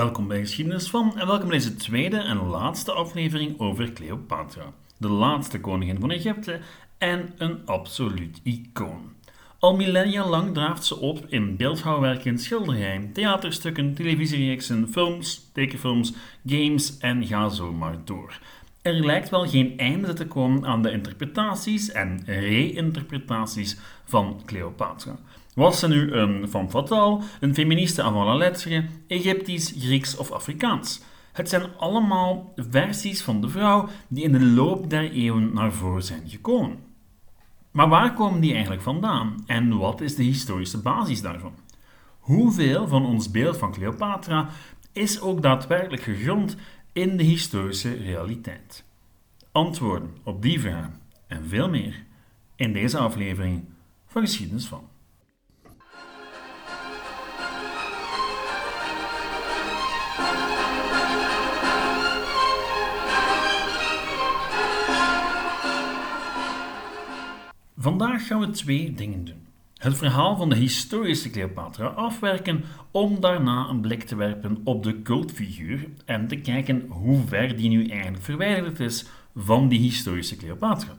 Welkom bij Geschiedenis van en welkom bij deze tweede en laatste aflevering over Cleopatra, de laatste koningin van Egypte en een absoluut icoon. Al millennia lang draaft ze op in beeldhouwwerken, schilderijen, theaterstukken, televisiereeksen, films, tekenfilms, games en ga zo maar door. Er lijkt wel geen einde te komen aan de interpretaties en reïnterpretaties van Cleopatra. Was ze nu een femme fatale, een feministe avant la lettre, Egyptisch, Grieks of Afrikaans? Het zijn allemaal versies van de vrouw die in de loop der eeuwen naar voren zijn gekomen. Maar waar komen die eigenlijk vandaan en wat is de historische basis daarvan? Hoeveel van ons beeld van Cleopatra is ook daadwerkelijk gegrond in de historische realiteit? Antwoorden op die vragen en veel meer in deze aflevering van Geschiedenis van. Vandaag gaan we twee dingen doen. Het verhaal van de historische Cleopatra afwerken om daarna een blik te werpen op de cultfiguur en te kijken hoe ver die nu eigenlijk verwijderd is van die historische Cleopatra.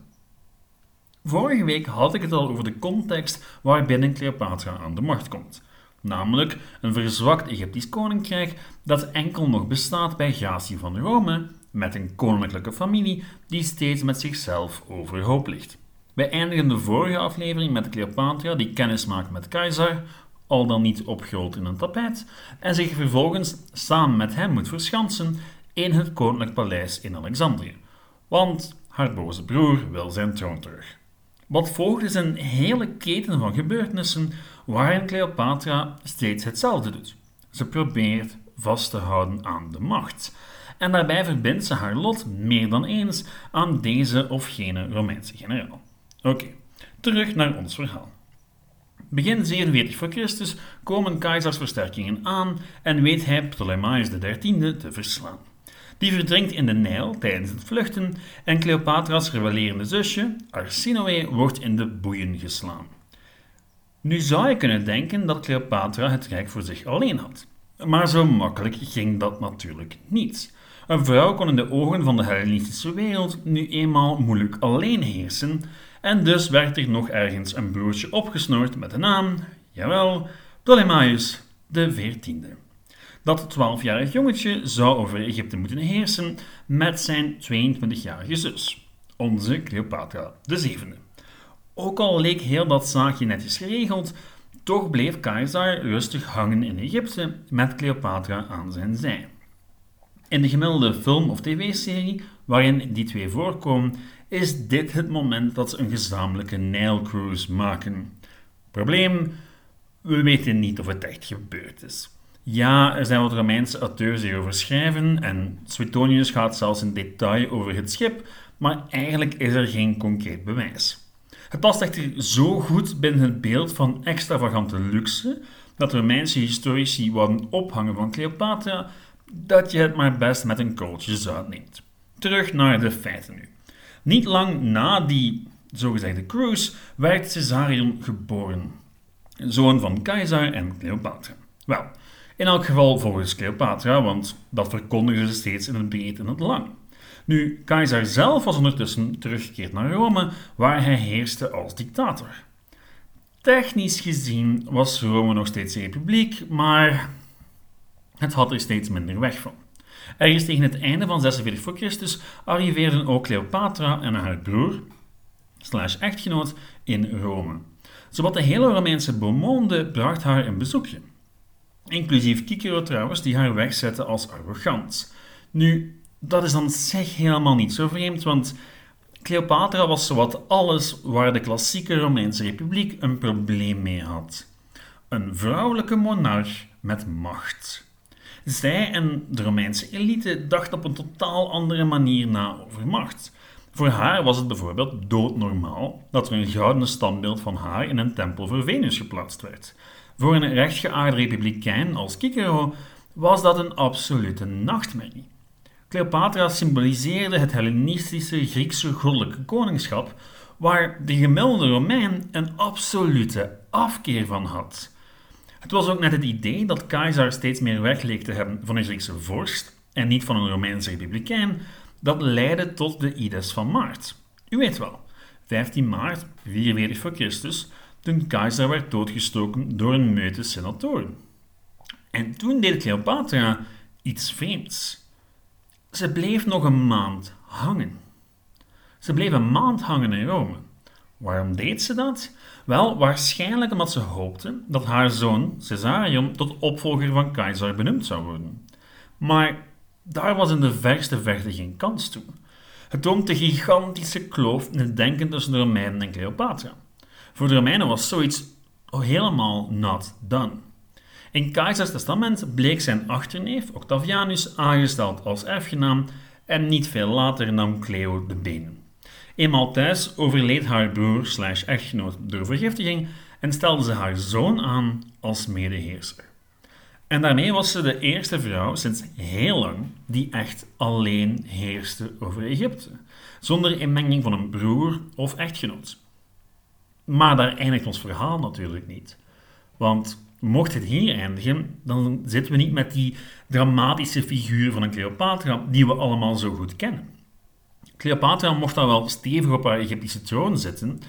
Vorige week had ik het al over de context waarbinnen Cleopatra aan de macht komt. Namelijk een verzwakt Egyptisch koninkrijk dat enkel nog bestaat bij gratie van Rome, met een koninklijke familie die steeds met zichzelf overhoop ligt. Wij eindigen de vorige aflevering met Cleopatra die kennis maakt met Keizer, al dan niet opgroot in een tapijt, en zich vervolgens samen met hem moet verschansen in het koninklijk paleis in Alexandrië. Want haar boze broer wil zijn troon terug. Wat volgt is een hele keten van gebeurtenissen waarin Cleopatra steeds hetzelfde doet. Ze probeert vast te houden aan de macht. En daarbij verbindt ze haar lot meer dan eens aan deze of gene Romeinse generaal. Oké, terug naar ons verhaal. Begin 47 voor Christus komen keizers versterkingen aan en weet hij Ptolemaios XIII te verslaan. Die verdrinkt in de Nijl tijdens het vluchten en Cleopatra's rebellerende zusje, Arsinoe, wordt in de boeien geslaan. Nu zou je kunnen denken dat Cleopatra het rijk voor zich alleen had. Maar zo makkelijk ging dat natuurlijk niet. Een vrouw kon in de ogen van de Hellenistische wereld nu eenmaal moeilijk alleen heersen en dus werd er nog ergens een broertje opgesnoord met de naam, jawel, Ptolemaios de XIV. Dat 12-jarig jongetje zou over Egypte moeten heersen met zijn 22-jarige zus, onze Cleopatra de zevende. Ook al leek heel dat zaakje netjes geregeld, toch bleef Caesar rustig hangen in Egypte met Cleopatra aan zijn zij. In de gemiddelde film- of tv-serie waarin die twee voorkomen, is dit het moment dat ze een gezamenlijke Nile-cruise maken. Probleem? We weten niet of het echt gebeurd is. Ja, er zijn wat Romeinse auteurs die over schrijven en Suetonius gaat zelfs in detail over het schip, maar eigenlijk is er geen concreet bewijs. Het past echter zo goed binnen het beeld van extravagante luxe dat Romeinse historici wouden ophangen van Cleopatra dat je het maar best met een kooltje uitneemt. Terug naar de feiten nu. Niet lang na die zogezegde cruise werd Caesarion geboren, zoon van keizer en Cleopatra. Wel, in elk geval volgens Cleopatra, want dat verkondigde ze steeds in het breed en het lang. Nu, keizer zelf was ondertussen teruggekeerd naar Rome, waar hij heerste als dictator. Technisch gezien was Rome nog steeds republiek, maar het had er steeds minder weg van. Ergens tegen het einde van 46 voor Christus arriveerden ook Cleopatra en haar broer, slash echtgenoot, in Rome. Zowat de hele Romeinse beaumonde bracht haar een bezoekje. Inclusief Cicero trouwens, die haar wegzette als arrogant. Nu, dat is dan zeg helemaal niet zo vreemd, want Cleopatra was zowat alles waar de klassieke Romeinse republiek een probleem mee had. Een vrouwelijke monarch met macht. Zij en de Romeinse elite dachten op een totaal andere manier na over macht. Voor haar was het bijvoorbeeld doodnormaal dat er een gouden standbeeld van haar in een tempel voor Venus geplaatst werd. Voor een rechtgeaarde republikein als Cicero was dat een absolute nachtmerrie. Cleopatra symboliseerde het Hellenistische Griekse goddelijke koningschap, waar de gemiddelde Romein een absolute afkeer van had. Het was ook net het idee dat Keizer steeds meer weg leek te hebben van een Griekse vorst en niet van een Romeinse republikein, dat leidde tot de Ides van maart. U weet wel, 15 maart, 44 voor Christus, toen keizer werd doodgestoken door een meute senatoren. En toen deed Cleopatra iets vreemds. Ze bleef nog een maand hangen. Ze bleef een maand hangen in Rome. Waarom deed ze dat? Wel, waarschijnlijk omdat ze hoopte dat haar zoon Caesarion tot opvolger van keizer benoemd zou worden. Maar daar was in de verste verte geen kans toe. Het toont de gigantische kloof in het denken tussen de Romeinen en Cleopatra. Voor de Romeinen was zoiets helemaal not done. In Keizers testament bleek zijn achterneef Octavianus aangesteld als erfgenaam en niet veel later nam Cleo de benen. Eenmaal thuis overleed haar broer slash echtgenoot door vergiftiging en stelde ze haar zoon aan als medeheerser. En daarmee was ze de eerste vrouw sinds heel lang die echt alleen heerste over Egypte, zonder inmenging van een broer of echtgenoot. Maar daar eindigt ons verhaal natuurlijk niet. Want mocht het hier eindigen, dan zitten we niet met die dramatische figuur van een Cleopatra die we allemaal zo goed kennen. Cleopatra mocht dan wel stevig op haar Egyptische troon zitten.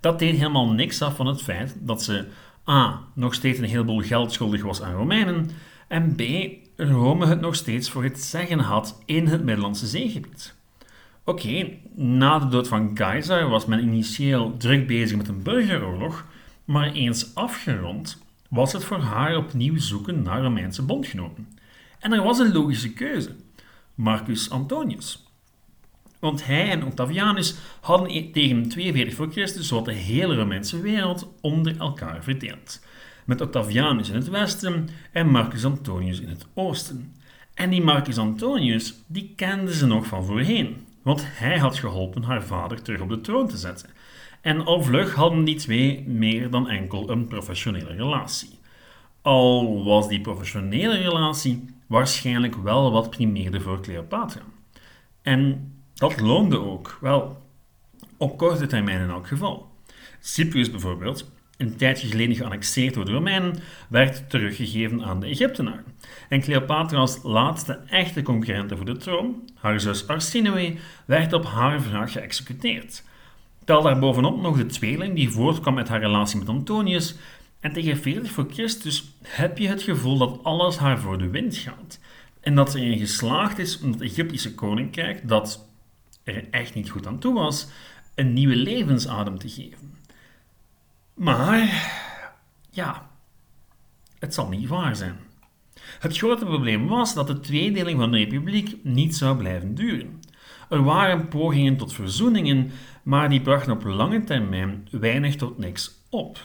Dat deed helemaal niks af van het feit dat ze A. nog steeds een heleboel geld schuldig was aan Romeinen en B. Rome het nog steeds voor het zeggen had in het Middellandse zeegebied. Oké, na de dood van Keizer was men initieel druk bezig met een burgeroorlog, maar eens afgerond was het voor haar opnieuw zoeken naar Romeinse bondgenoten. En er was een logische keuze: Marcus Antonius. Want hij en Octavianus hadden e- tegen 42 voor Christus wat de hele Romeinse wereld onder elkaar verdeeld. Met Octavianus in het westen en Marcus Antonius in het oosten. En die Marcus Antonius, die kenden ze nog van voorheen, want hij had geholpen haar vader terug op de troon te zetten. En al vlug hadden die twee meer dan enkel een professionele relatie. Al was die professionele relatie waarschijnlijk wel wat primeerde voor Cleopatra. En dat loonde ook, wel, op korte termijn in elk geval. Cyprus bijvoorbeeld, een tijdje geleden geannexeerd door de Romeinen, werd teruggegeven aan de Egyptenaren. En Cleopatra's laatste echte concurrente voor de troon, haar zus Arsinoe, werd op haar vraag geëxecuteerd. Tel daar bovenop nog de tweeling die voortkwam uit haar relatie met Antonius, en tegen 40 voor Christus heb je het gevoel dat alles haar voor de wind gaat. En dat ze erin geslaagd is om het Egyptische koninkrijk, dat er echt niet goed aan toe was, een nieuwe levensadem te geven. Maar, ja, het zal niet waar zijn. Het grote probleem was dat de tweedeling van de republiek niet zou blijven duren. Er waren pogingen tot verzoeningen, maar die brachten op lange termijn weinig tot niks op.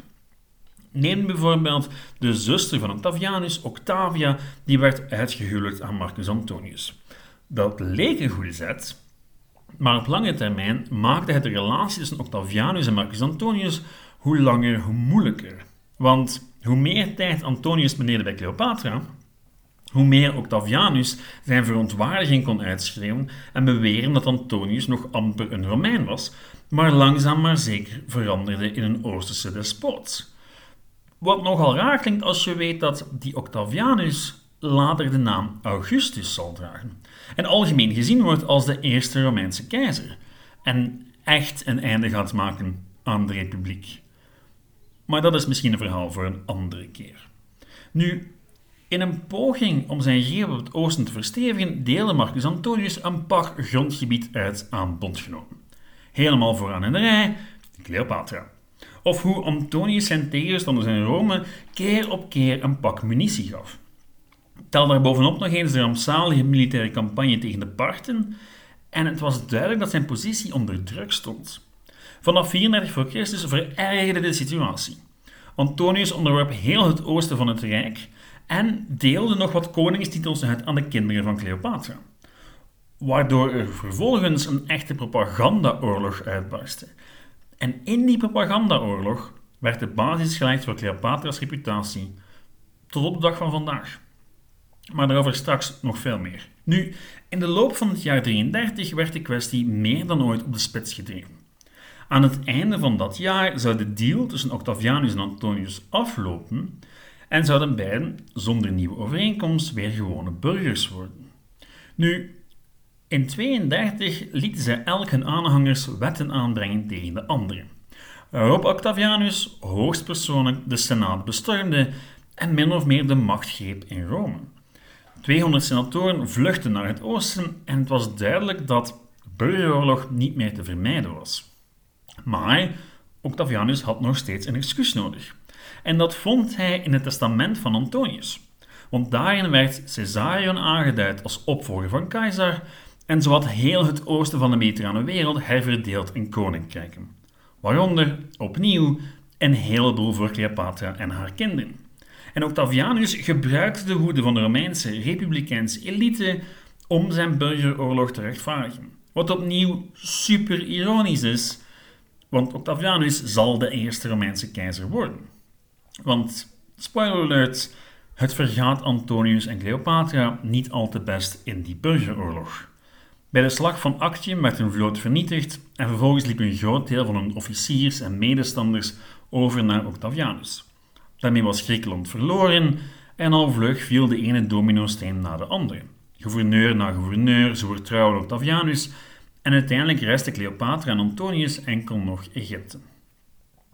Neem bijvoorbeeld de zuster van Octavianus, Octavia, die werd uitgehuwelijkd aan Marcus Antonius. Dat leek een goede zet, maar op lange termijn maakte het de relatie tussen Octavianus en Marcus Antonius hoe langer hoe moeilijker. Want hoe meer tijd Antonius beneden bij Cleopatra, hoe meer Octavianus zijn verontwaardiging kon uitschreeuwen en beweren dat Antonius nog amper een Romein was, maar langzaam maar zeker veranderde in een Oosterse despoot. Wat nogal raar klinkt als je weet dat die Octavianus later de naam Augustus zal dragen en algemeen gezien wordt als de eerste Romeinse keizer en echt een einde gaat maken aan de republiek. Maar dat is misschien een verhaal voor een andere keer. Nu, in een poging om zijn greep op het oosten te verstevigen, deelde Marcus Antonius een pak grondgebied uit aan bondgenoten. Helemaal vooraan in de rij, Cleopatra. Of hoe Antonius zijn tegenstanders in Rome keer op keer een pak munitie gaf. Tel daar bovenop nog eens de rampzalige militaire campagne tegen de Parten en het was duidelijk dat zijn positie onder druk stond. Vanaf 34 voor Christus verergerde de situatie. Antonius onderwerp heel het oosten van het rijk en deelde nog wat koningstitels uit aan de kinderen van Cleopatra. Waardoor er vervolgens een echte propagandaoorlog uitbarstte. En in die propagandaoorlog werd de basis gelegd voor Cleopatra's reputatie tot op de dag van vandaag. Maar daarover straks nog veel meer. Nu, in de loop van het jaar 33 werd de kwestie meer dan ooit op de spits gedreven. Aan het einde van dat jaar zou de deal tussen Octavianus en Antonius aflopen en zouden beiden zonder nieuwe overeenkomst weer gewone burgers worden. Nu, in 32 lieten zij elk hun aanhangers wetten aanbrengen tegen de anderen, waarop Octavianus hoogstpersoonlijk de Senaat bestormde en min of meer de macht greep in Rome. 200 senatoren vluchtten naar het oosten en het was duidelijk dat burgeroorlog niet meer te vermijden was. Maar Octavianus had nog steeds een excuus nodig. En dat vond hij in het testament van Antonius. Want daarin werd Caesarion aangeduid als opvolger van keizer en zowat heel het oosten van de mediterrane wereld herverdeeld in koninkrijken. Waaronder, opnieuw, een heleboel voor Cleopatra en haar kinderen. En Octavianus gebruikte de woede van de Romeinse republikeinse elite om zijn burgeroorlog te rechtvaardigen. Wat opnieuw super ironisch is, want Octavianus zal de eerste Romeinse keizer worden. Want, spoiler alert, het vergaat Antonius en Cleopatra niet al te best in die burgeroorlog. Bij de slag van Actium werd hun vloot vernietigd en vervolgens liep een groot deel van hun officiers en medestanders over naar Octavianus. Daarmee was Griekenland verloren en al vlug viel de ene dominosteen na de andere. Gouverneur na gouverneur, zo vertrouwde Octavianus en uiteindelijk restte Cleopatra en Antonius enkel nog Egypte.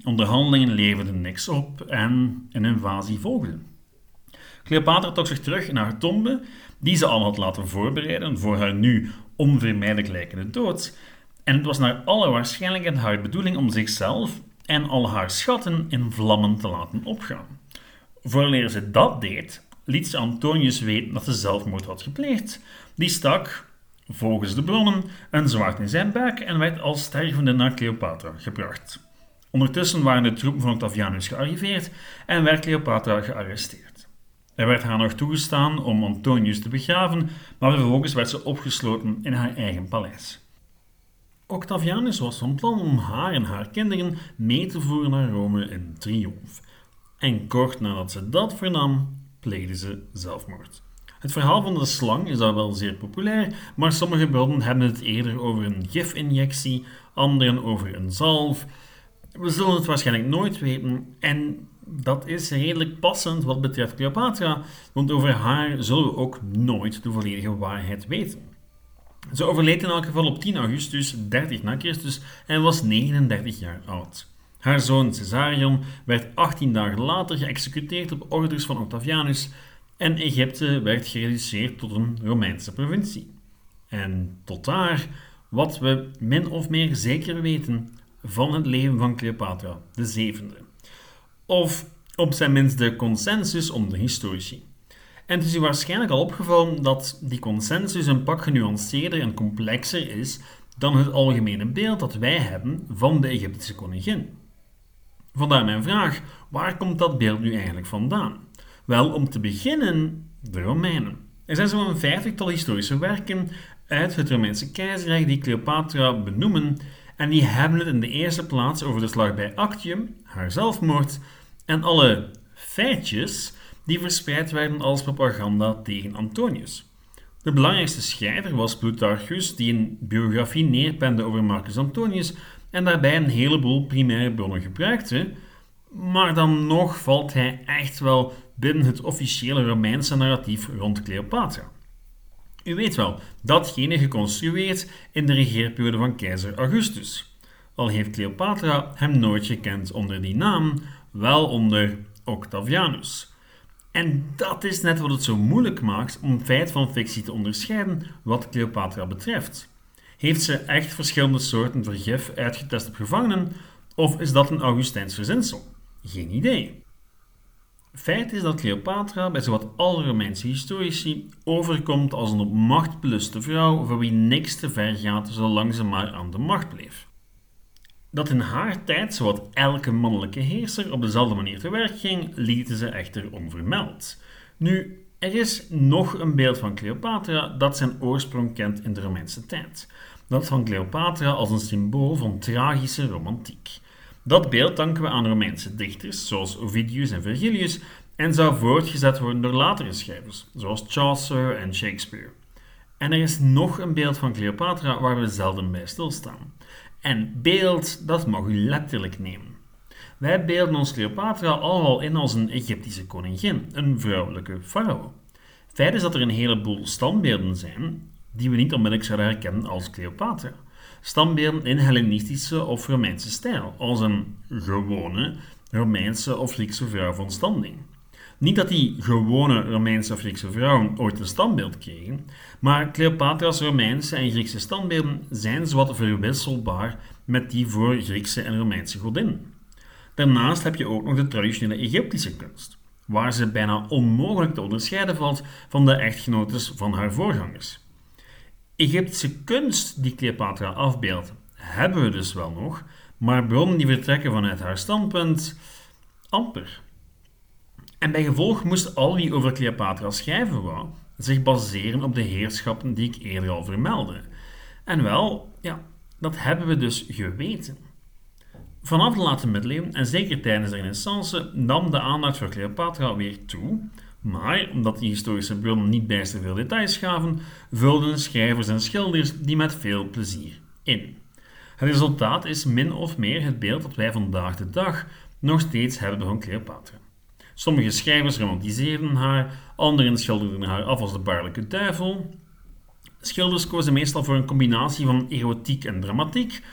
Onderhandelingen leverden niks op en een invasie volgde. Cleopatra trok zich terug naar haar tombe, die ze al had laten voorbereiden voor haar nu onvermijdelijk lijkende dood. En het was naar alle waarschijnlijkheid haar bedoeling om zichzelf en al haar schatten in vlammen te laten opgaan. Vooraleer ze dat deed, liet ze Antonius weten dat ze zelfmoord had gepleegd. Die stak, volgens de bronnen, een zwaard in zijn buik en werd als stervende naar Cleopatra gebracht. Ondertussen waren de troepen van Octavianus gearriveerd en werd Cleopatra gearresteerd. Er werd haar nog toegestaan om Antonius te begraven, maar vervolgens werd ze opgesloten in haar eigen paleis. Octavianus was van plan om haar en haar kinderen mee te voeren naar Rome in triomf. En kort nadat ze dat vernam, pleegde ze zelfmoord. Het verhaal van de slang is al wel zeer populair, maar sommige bronnen hebben het eerder over een gifinjectie, anderen over een zalf. We zullen het waarschijnlijk nooit weten en dat is redelijk passend wat betreft Cleopatra, want over haar zullen we ook nooit de volledige waarheid weten. Ze overleed in elk geval op 10 augustus 30 na Christus en was 39 jaar oud. Haar zoon Caesarion werd 18 dagen later geëxecuteerd op orders van Octavianus en Egypte werd gereduceerd tot een Romeinse provincie. En tot daar wat we min of meer zeker weten van het leven van Cleopatra de zevende. Of op zijn minst de consensus onder historici. En het is u waarschijnlijk al opgevallen dat die consensus een pak genuanceerder en complexer is dan het algemene beeld dat wij hebben van de Egyptische koningin. Vandaar mijn vraag: waar komt dat beeld nu eigenlijk vandaan? Wel, om te beginnen, de Romeinen. Er zijn zo'n vijftigtal historische werken uit het Romeinse keizerrijk die Cleopatra benoemen en die hebben het in de eerste plaats over de slag bij Actium, haar zelfmoord en alle feitjes die verspreid werden als propaganda tegen Antonius. De belangrijkste schrijver was Plutarchus, die een biografie neerpende over Marcus Antonius en daarbij een heleboel primaire bronnen gebruikte, maar dan nog valt hij echt wel binnen het officiële Romeinse narratief rond Cleopatra. U weet wel, datgene geconstrueerd in de regeerperiode van keizer Augustus. Al heeft Cleopatra hem nooit gekend onder die naam, wel onder Octavianus. En dat is net wat het zo moeilijk maakt om feit van fictie te onderscheiden wat Cleopatra betreft. Heeft ze echt verschillende soorten vergif uitgetest op gevangenen, of is dat een Augustijns verzinsel? Geen idee. Feit is dat Cleopatra bij zowat alle Romeinse historici overkomt als een op macht beluste vrouw voor wie niks te ver gaat zolang ze maar aan de macht bleef dat in haar tijd zowat elke mannelijke heerser op dezelfde manier te werk ging, lieten ze echter onvermeld. Nu, er is nog een beeld van Cleopatra dat zijn oorsprong kent in de Romeinse tijd. Dat van Cleopatra als een symbool van tragische romantiek. Dat beeld danken we aan Romeinse dichters zoals Ovidius en Virgilius en zou voortgezet worden door latere schrijvers zoals Chaucer en Shakespeare. En er is nog een beeld van Cleopatra waar we zelden bij stilstaan. En beeld, dat mag u letterlijk nemen. Wij beelden ons Cleopatra al in als een Egyptische koningin, een vrouwelijke farao. Feit is dat er een heleboel standbeelden zijn die we niet onmiddellijk zouden herkennen als Cleopatra. Standbeelden in Hellenistische of Romeinse stijl, als een gewone Romeinse of Griekse vrouw van standing. Niet dat die gewone Romeinse of Griekse vrouwen ooit een standbeeld kregen, maar Cleopatra's Romeinse en Griekse standbeelden zijn zowat verwisselbaar met die voor Griekse en Romeinse godinnen. Daarnaast heb je ook nog de traditionele Egyptische kunst, waar ze bijna onmogelijk te onderscheiden valt van de echtgenotes van haar voorgangers. Egyptische kunst die Cleopatra afbeeldt, hebben we dus wel nog, maar bronnen die vertrekken vanuit haar standpunt, amper. En bij gevolg moest al wie over Cleopatra schrijven wou, zich baseren op de heerschappen die ik eerder al vermeldde. En wel, ja, dat hebben we dus geweten. Vanaf de late middeleeuwen en zeker tijdens de Renaissance nam de aandacht voor Cleopatra weer toe, maar omdat die historische bronnen niet bijster veel details gaven, vulden schrijvers en schilders die met veel plezier in. Het resultaat is min of meer het beeld dat wij vandaag de dag nog steeds hebben van Cleopatra. Sommige schrijvers romantiseerden haar, anderen schilderden haar af als de baarlijke duivel. Schilders kozen meestal voor een combinatie van erotiek en dramatiek,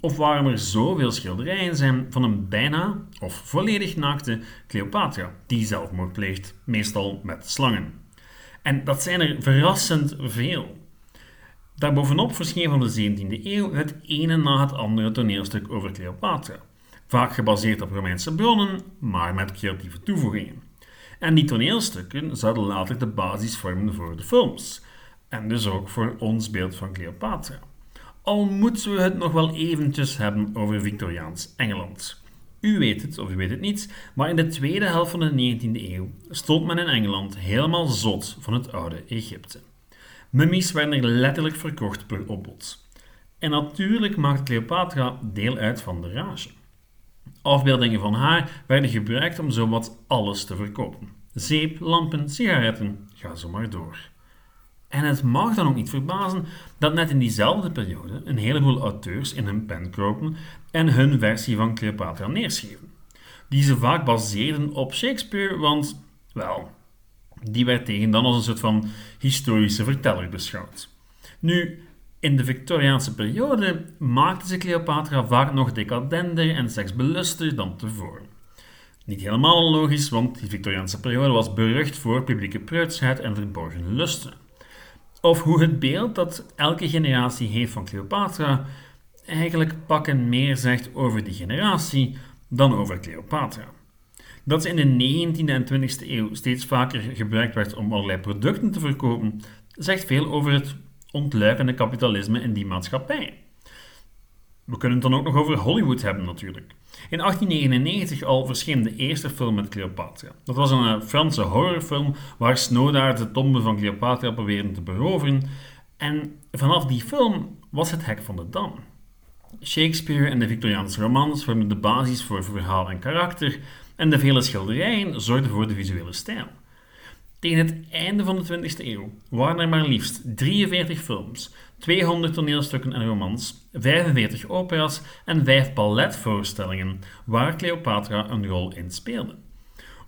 of waarom er zoveel schilderijen zijn van een bijna of volledig naakte Cleopatra die zelfmoord pleegt, meestal met slangen. En dat zijn er verrassend veel. Daarbovenop verscheen van de 17e eeuw het ene na het andere toneelstuk over Cleopatra, vaak gebaseerd op Romeinse bronnen, maar met creatieve toevoegingen. En die toneelstukken zouden later de basis vormen voor de films, en dus ook voor ons beeld van Cleopatra. Al moeten we het nog wel eventjes hebben over Victoriaans Engeland. U weet het of u weet het niet, maar in de tweede helft van de 19e eeuw stond men in Engeland helemaal zot van het oude Egypte. Mummies werden er letterlijk verkocht per opbod. En natuurlijk maakte Cleopatra deel uit van de rage. Afbeeldingen van haar werden gebruikt om zowat alles te verkopen. Zeep, lampen, sigaretten, ga zo maar door. En het mag dan ook niet verbazen dat net in diezelfde periode een heleboel auteurs in hun pen kropen en hun versie van Cleopatra neerschreven. Die ze vaak baseerden op Shakespeare, want, wel, die werd tegen dan als een soort van historische verteller beschouwd. Nu, in de Victoriaanse periode maakten ze Cleopatra vaak nog decadenter en seksbeluster dan tevoren. Niet helemaal logisch, want die Victoriaanse periode was berucht voor publieke preutsheid en verborgen lusten. Of hoe het beeld dat elke generatie heeft van Cleopatra eigenlijk pakken meer zegt over die generatie dan over Cleopatra. Dat ze in de 19e en 20e eeuw steeds vaker gebruikt werd om allerlei producten te verkopen, zegt veel over het ontluikende kapitalisme in die maatschappij. We kunnen het dan ook nog over Hollywood hebben natuurlijk. In 1899 al verscheen de eerste film met Cleopatra. Dat was een eh, Franse horrorfilm waar snowdaards de tombe van Cleopatra probeerden te beroveren. En vanaf die film was het hek van de dam. Shakespeare en de Victoriaanse romans vormden de basis voor verhaal en karakter en de vele schilderijen zorgden voor de visuele stijl. Tegen het einde van de 20e eeuw waren er maar liefst 43 films, 200 toneelstukken en romans, 45 operas en 5 balletvoorstellingen waar Cleopatra een rol in speelde.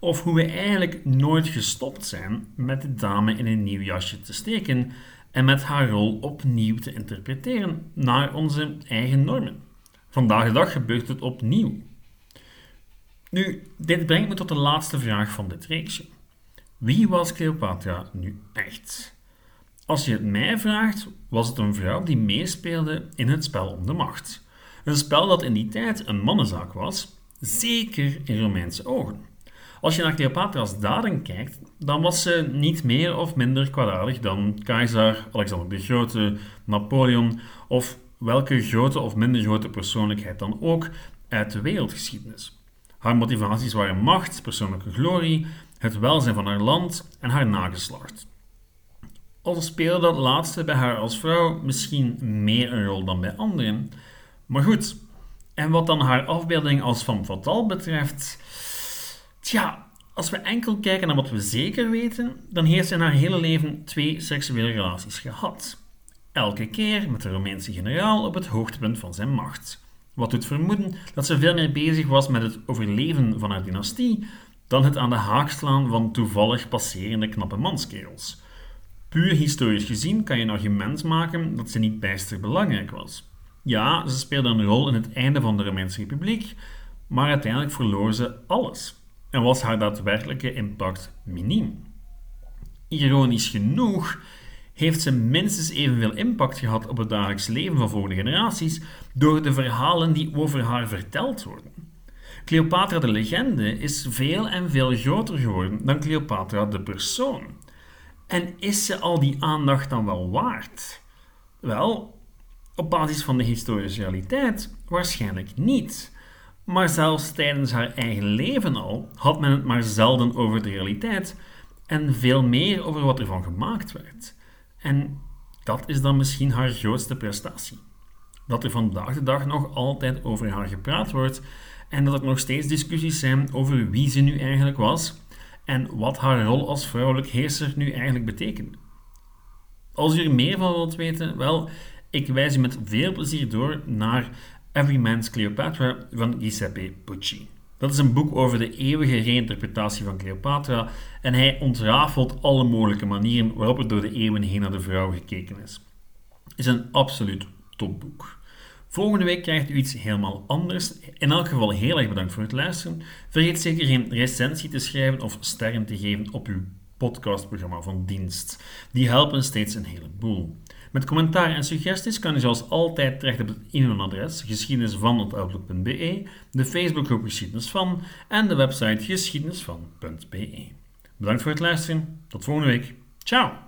Of hoe we eigenlijk nooit gestopt zijn met de dame in een nieuw jasje te steken en met haar rol opnieuw te interpreteren naar onze eigen normen. Vandaag de dag gebeurt het opnieuw. Nu, dit brengt me tot de laatste vraag van dit reeksje. Wie was Cleopatra nu echt? Als je het mij vraagt, was het een vrouw die meespeelde in het spel om de macht. Een spel dat in die tijd een mannenzaak was, zeker in Romeinse ogen. Als je naar Cleopatra's daden kijkt, dan was ze niet meer of minder kwaadaardig dan keizer Alexander de Grote, Napoleon of welke grote of minder grote persoonlijkheid dan ook uit de wereldgeschiedenis. Haar motivaties waren macht, persoonlijke glorie, het welzijn van haar land en haar nageslacht. Al speelde dat laatste bij haar als vrouw misschien meer een rol dan bij anderen. Maar goed, en wat dan haar afbeelding als van fatale betreft, tja, als we enkel kijken naar wat we zeker weten, dan heeft ze in haar hele leven twee seksuele relaties gehad. Elke keer met de Romeinse generaal op het hoogtepunt van zijn macht. wat doet vermoeden dat ze veel meer bezig was met het overleven van haar dynastie dan het aan de haak slaan van toevallig passerende knappe manskerels. Puur historisch gezien kan je een argument maken dat ze niet bijster belangrijk was. Ja, ze speelde een rol in het einde van de Romeinse Republiek, maar uiteindelijk verloor ze alles en was haar daadwerkelijke impact miniem. Ironisch genoeg heeft ze minstens evenveel impact gehad op het dagelijks leven van volgende generaties door de verhalen die over haar verteld worden. Cleopatra de legende is veel en veel groter geworden dan Cleopatra de persoon. En is ze al die aandacht dan wel waard? Wel, op basis van de historische realiteit waarschijnlijk niet. Maar zelfs tijdens haar eigen leven al had men het maar zelden over de realiteit en veel meer over wat ervan gemaakt werd. En dat is dan misschien haar grootste prestatie. Dat er vandaag de dag nog altijd over haar gepraat wordt en dat er nog steeds discussies zijn over wie ze nu eigenlijk was en wat haar rol als vrouwelijk heerser nu eigenlijk betekent. Als u er meer van wilt weten, wel, ik wijs u met veel plezier door naar Every Man's Cleopatra van Giuseppe Pucci. Dat is een boek over de eeuwige reïnterpretatie van Cleopatra en hij ontrafelt alle mogelijke manieren waarop er door de eeuwen heen naar de vrouw gekeken is. Het is een absoluut topboek. Volgende week krijgt u iets helemaal anders. In elk geval heel erg bedankt voor het luisteren. Vergeet zeker geen recensie te schrijven of sterren te geven op uw podcastprogramma van dienst. Die helpen steeds een heleboel. Met commentaar en suggesties kan u zoals altijd terecht op het e-mailadres geschiedenisvan.outlook.be, de Facebookgroep Geschiedenis van en de website geschiedenisvan.be. Bedankt voor het luisteren. Tot volgende week. Ciao!